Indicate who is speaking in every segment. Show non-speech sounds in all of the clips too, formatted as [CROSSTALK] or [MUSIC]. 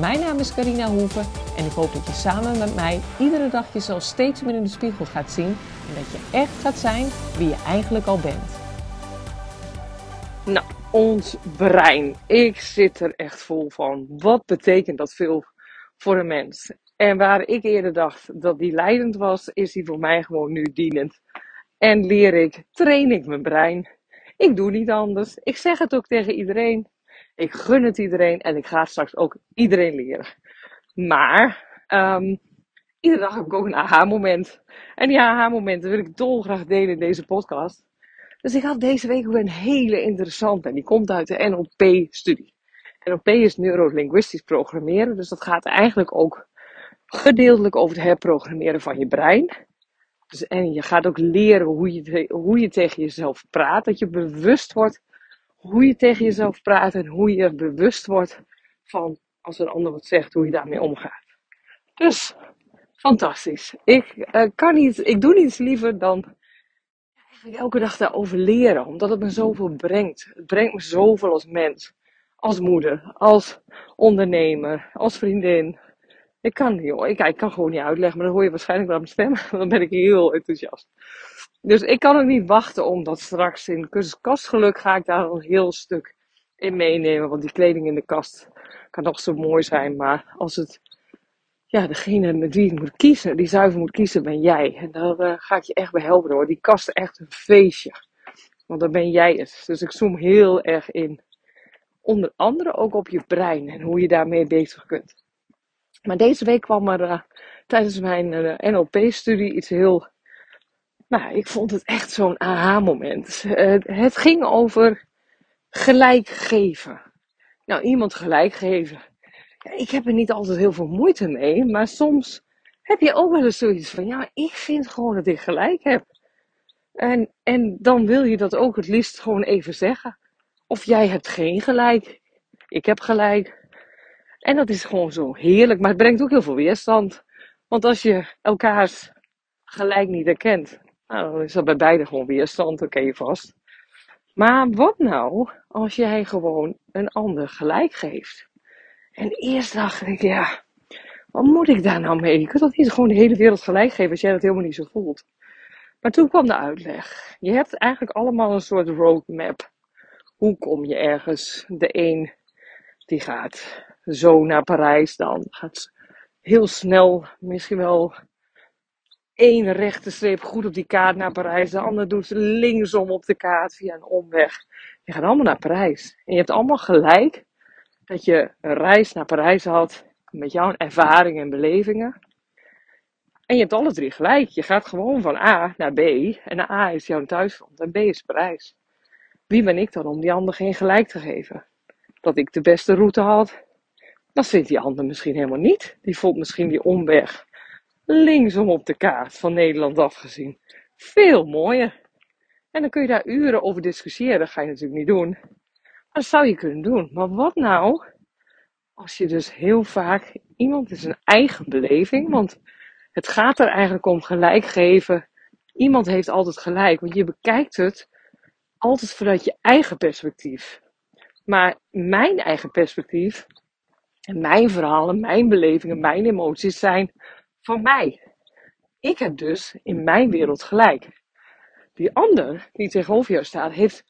Speaker 1: Mijn naam is Carina Hoeven en ik hoop dat je samen met mij iedere dag jezelf steeds meer in de spiegel gaat zien en dat je echt gaat zijn wie je eigenlijk al bent.
Speaker 2: Nou, ons brein. Ik zit er echt vol van. Wat betekent dat veel voor een mens? En waar ik eerder dacht dat die leidend was, is die voor mij gewoon nu dienend. En leer ik, train ik mijn brein. Ik doe niet anders. Ik zeg het ook tegen iedereen. Ik gun het iedereen en ik ga straks ook iedereen leren. Maar um, iedere dag heb ik ook een aha-moment. En die aha-momenten wil ik dolgraag delen in deze podcast. Dus ik had deze week ook een hele interessante. En die komt uit de NLP-studie. NLP is neurolinguistisch programmeren. Dus dat gaat eigenlijk ook gedeeltelijk over het herprogrammeren van je brein. Dus, en je gaat ook leren hoe je, hoe je tegen jezelf praat. Dat je bewust wordt hoe je tegen jezelf praat en hoe je bewust wordt van als een ander wat zegt, hoe je daarmee omgaat. Dus, fantastisch. Ik, uh, kan niet, ik doe niets liever dan elke dag daarover leren, omdat het me zoveel brengt. Het brengt me zoveel als mens, als moeder, als ondernemer, als vriendin. Ik kan, joh, ik, ik kan gewoon niet uitleggen, maar dan hoor je waarschijnlijk wel mijn stem. [LAUGHS] Dan ben ik heel enthousiast. Dus ik kan ook niet wachten om dat straks in kastgeluk ga ik daar een heel stuk in meenemen. Want die kleding in de kast kan nog zo mooi zijn. Maar als het, ja, degene met wie ik moet kiezen, die zuiver moet kiezen, ben jij. En daar uh, ga ik je echt bij helpen hoor. Die kast is echt een feestje. Want dan ben jij het. Dus ik zoom heel erg in. Onder andere ook op je brein en hoe je daarmee bezig kunt. Maar deze week kwam er uh, tijdens mijn eh, NLP-studie iets heel nou, ik vond het echt zo'n aha-moment. Uh, het ging over gelijk geven. Nou, iemand gelijk geven. Ja, ik heb er niet altijd heel veel moeite mee, maar soms heb je ook wel eens zoiets van: ja, ik vind gewoon dat ik gelijk heb. En, en dan wil je dat ook het liefst gewoon even zeggen. Of jij hebt geen gelijk, ik heb gelijk. En dat is gewoon zo heerlijk, maar het brengt ook heel veel weerstand. Want als je elkaars gelijk niet herkent, nou, dan is dat bij beide gewoon weerstand, oké vast. Maar wat nou als jij gewoon een ander gelijk geeft? En eerst dacht ik, ja, wat moet ik daar nou mee? Je kunt toch niet gewoon de hele wereld gelijk geven als jij dat helemaal niet zo voelt. Maar toen kwam de uitleg. Je hebt eigenlijk allemaal een soort roadmap. Hoe kom je ergens? De een die gaat zo naar Parijs, dan gaat heel snel, misschien wel één rechte streep goed op die kaart naar Parijs. De ander doet linksom op de kaart via een omweg. Je gaat allemaal naar Parijs. En je hebt allemaal gelijk dat je een reis naar Parijs had met jouw ervaringen en belevingen. En je hebt alle drie gelijk. Je gaat gewoon van A naar B. En A is jouw thuisfront en B is Parijs. Wie ben ik dan om die ander geen gelijk te geven? Dat ik de beste route had, dat vindt die ander misschien helemaal niet. Die vond misschien die omweg linksom op de kaart van Nederland afgezien. Veel mooier. En dan kun je daar uren over discussiëren. Dat ga je natuurlijk niet doen. Maar dat zou je kunnen doen. Maar wat nou als je dus heel vaak iemand is een eigen beleving, want het gaat er eigenlijk om gelijk geven. Iemand heeft altijd gelijk, want je bekijkt het altijd vanuit je eigen perspectief. Maar mijn eigen perspectief, en mijn verhalen, mijn belevingen, mijn emoties zijn van mij. Ik heb dus in mijn wereld gelijk. Die ander die tegenover jou staat, heeft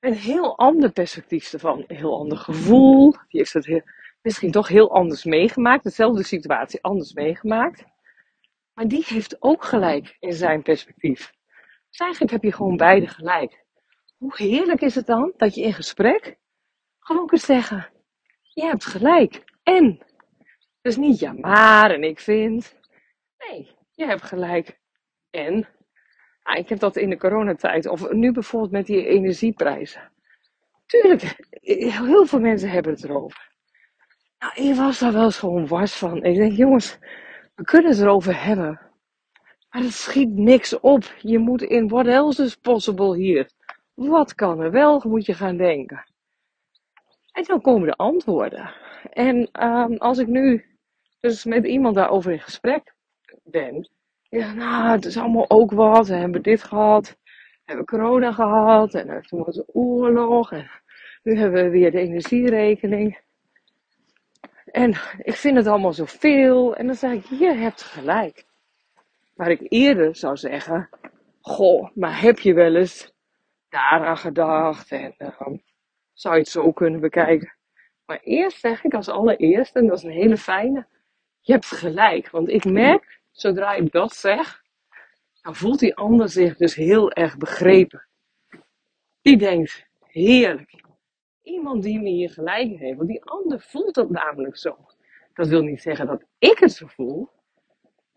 Speaker 2: een heel ander perspectief ervan. Een heel ander gevoel. Die heeft het misschien toch heel anders meegemaakt. Dezelfde situatie anders meegemaakt. Maar die heeft ook gelijk in zijn perspectief. Dus eigenlijk heb je gewoon beide gelijk. Hoe heerlijk is het dan dat je in gesprek gewoon kunt zeggen: Je hebt gelijk. En. Dus niet ja, maar en ik vind. Nee, je hebt gelijk. En? Ah, ik heb dat in de coronatijd, of nu bijvoorbeeld met die energieprijzen. Tuurlijk, heel veel mensen hebben het erover. Nou, ik was daar wel eens gewoon was van. Ik denk, jongens, we kunnen het erover hebben. Maar het schiet niks op. Je moet in what else is possible hier. Wat kan er wel, moet je gaan denken. En dan komen de antwoorden. En um, als ik nu dus met iemand daarover in gesprek ben. Ja, nou, het is allemaal ook wat. We hebben dit gehad. We hebben corona gehad. En toen was oorlog. En nu hebben we weer de energierekening. En ik vind het allemaal zoveel. En dan zeg ik, je hebt gelijk. Waar ik eerder zou zeggen, goh, maar heb je wel eens daaraan gedacht? En uh, zou je het zo kunnen bekijken? Maar eerst zeg ik als allereerste, en dat is een hele fijne, je hebt gelijk. Want ik merk, zodra ik dat zeg, dan voelt die ander zich dus heel erg begrepen. Die denkt, heerlijk. Iemand die me hier gelijk heeft. Want die ander voelt dat namelijk zo. Dat wil niet zeggen dat ik het zo voel.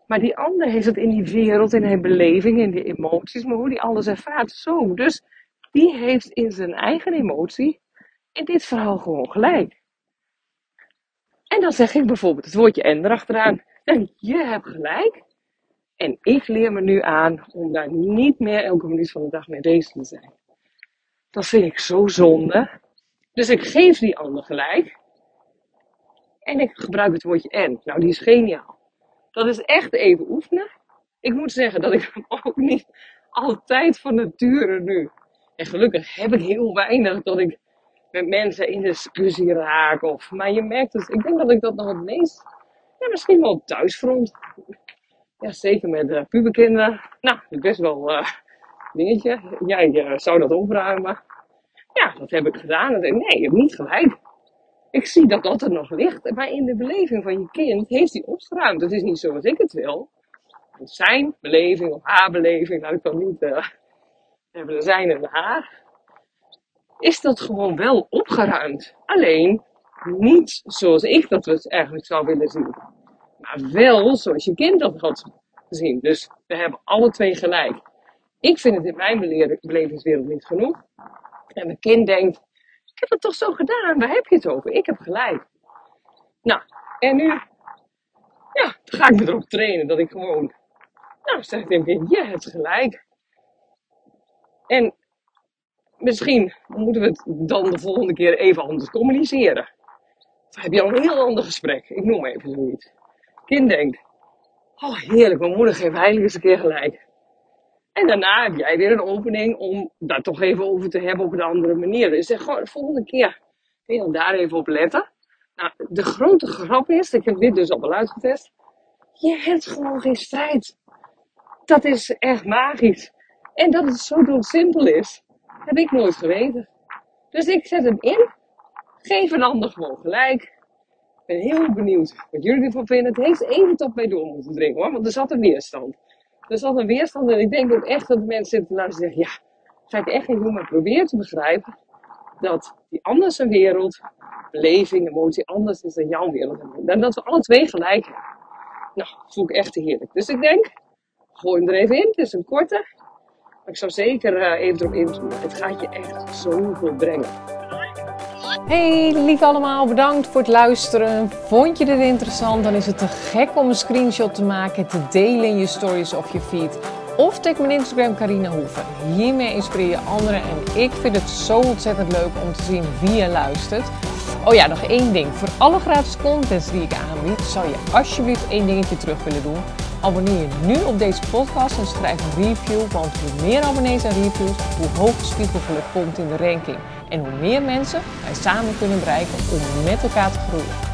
Speaker 2: Maar die ander heeft het in die wereld, in zijn beleving, in die emoties, maar hoe die alles ervaart, zo. Dus die heeft in zijn eigen emotie in dit verhaal gewoon gelijk. En dan zeg ik bijvoorbeeld het woordje en erachteraan. En je hebt gelijk. En ik leer me nu aan om daar niet meer elke minuut van de dag mee bezig te zijn. Dat vind ik zo zonde. Dus ik geef die ander gelijk. En ik gebruik het woordje en. Nou, die is geniaal. Dat is echt even oefenen. Ik moet zeggen dat ik ook niet altijd van nature nu. En gelukkig heb ik heel weinig dat ik met mensen in discussie raak. Of, maar je merkt het, ik denk dat ik dat nog het meest, ja, misschien wel op thuisfront. Ja, zeker met uh, puberkinderen. Nou, best wel uh, dingetje. Jij uh, zou dat opruimen. Ja, dat heb ik gedaan. nee, je hebt niet gelijk. Ik zie dat dat er nog ligt. Maar in de beleving van je kind heeft hij opgeruimd. Het is niet zoals ik het wil. Zijn beleving of haar beleving, laat ik dan niet hebben zijn en haar is dat gewoon wel opgeruimd. Alleen niet zoals ik dat het eigenlijk zou willen zien. Maar wel zoals je kind dat had gezien. Dus we hebben alle twee gelijk. Ik vind het in mijn belevingswereld niet genoeg. En mijn kind denkt, ik heb het toch zo gedaan, waar heb je het over? Ik heb gelijk. Nou, en nu ja, dan ga ik me erop trainen dat ik gewoon, nou, zeg ik kind, je hebt gelijk. En misschien moeten we het dan de volgende keer even anders communiceren. Dan heb je al een heel ander gesprek. Ik noem even zoiets. Kind denkt, oh heerlijk, mijn moeder geeft eigenlijk eens een keer gelijk. En daarna heb jij weer een opening om daar toch even over te hebben op een andere manier. Dus zeg gewoon de volgende keer, kun je dan daar even op letten. Nou, de grote grap is, ik heb dit dus al wel uitgetest. Je hebt gewoon geen strijd. Dat is echt magisch. En dat het zo doodsimpel is. Heb ik nooit geweten. Dus ik zet hem in. Geef een ander gewoon gelijk. Ik ben heel benieuwd wat jullie ervan vinden. Het heeft even tot mij door moeten dringen hoor. Want er zat een weerstand. Er zat een weerstand en ik denk ook echt dat de mensen zitten naar zeggen. Ja, ga ik echt niet doen, maar probeer te begrijpen. Dat die anders een wereld, beleving, emotie anders is dan jouw wereld. En dat we alle twee gelijk hebben. Nou, voel ik echt heerlijk. Dus ik denk, gooi hem er even in. Het is een korte ik zou zeker even erop inzoomen. Het gaat je echt zoveel brengen.
Speaker 1: Hey lief allemaal, bedankt voor het luisteren. Vond je dit interessant? Dan is het te gek om een screenshot te maken, te delen in je stories of je feed. Of tag mijn Instagram Carina Hoeven. Hiermee inspireer je anderen en ik vind het zo ontzettend leuk om te zien wie je luistert. Oh ja, nog één ding. Voor alle gratis contents die ik aanbied, zou je alsjeblieft één dingetje terug willen doen. Abonneer je nu op deze podcast en schrijf een review, want hoe meer abonnees en reviews, hoe hoger spiegelgeluk komt in de ranking. En hoe meer mensen wij samen kunnen bereiken om met elkaar te groeien.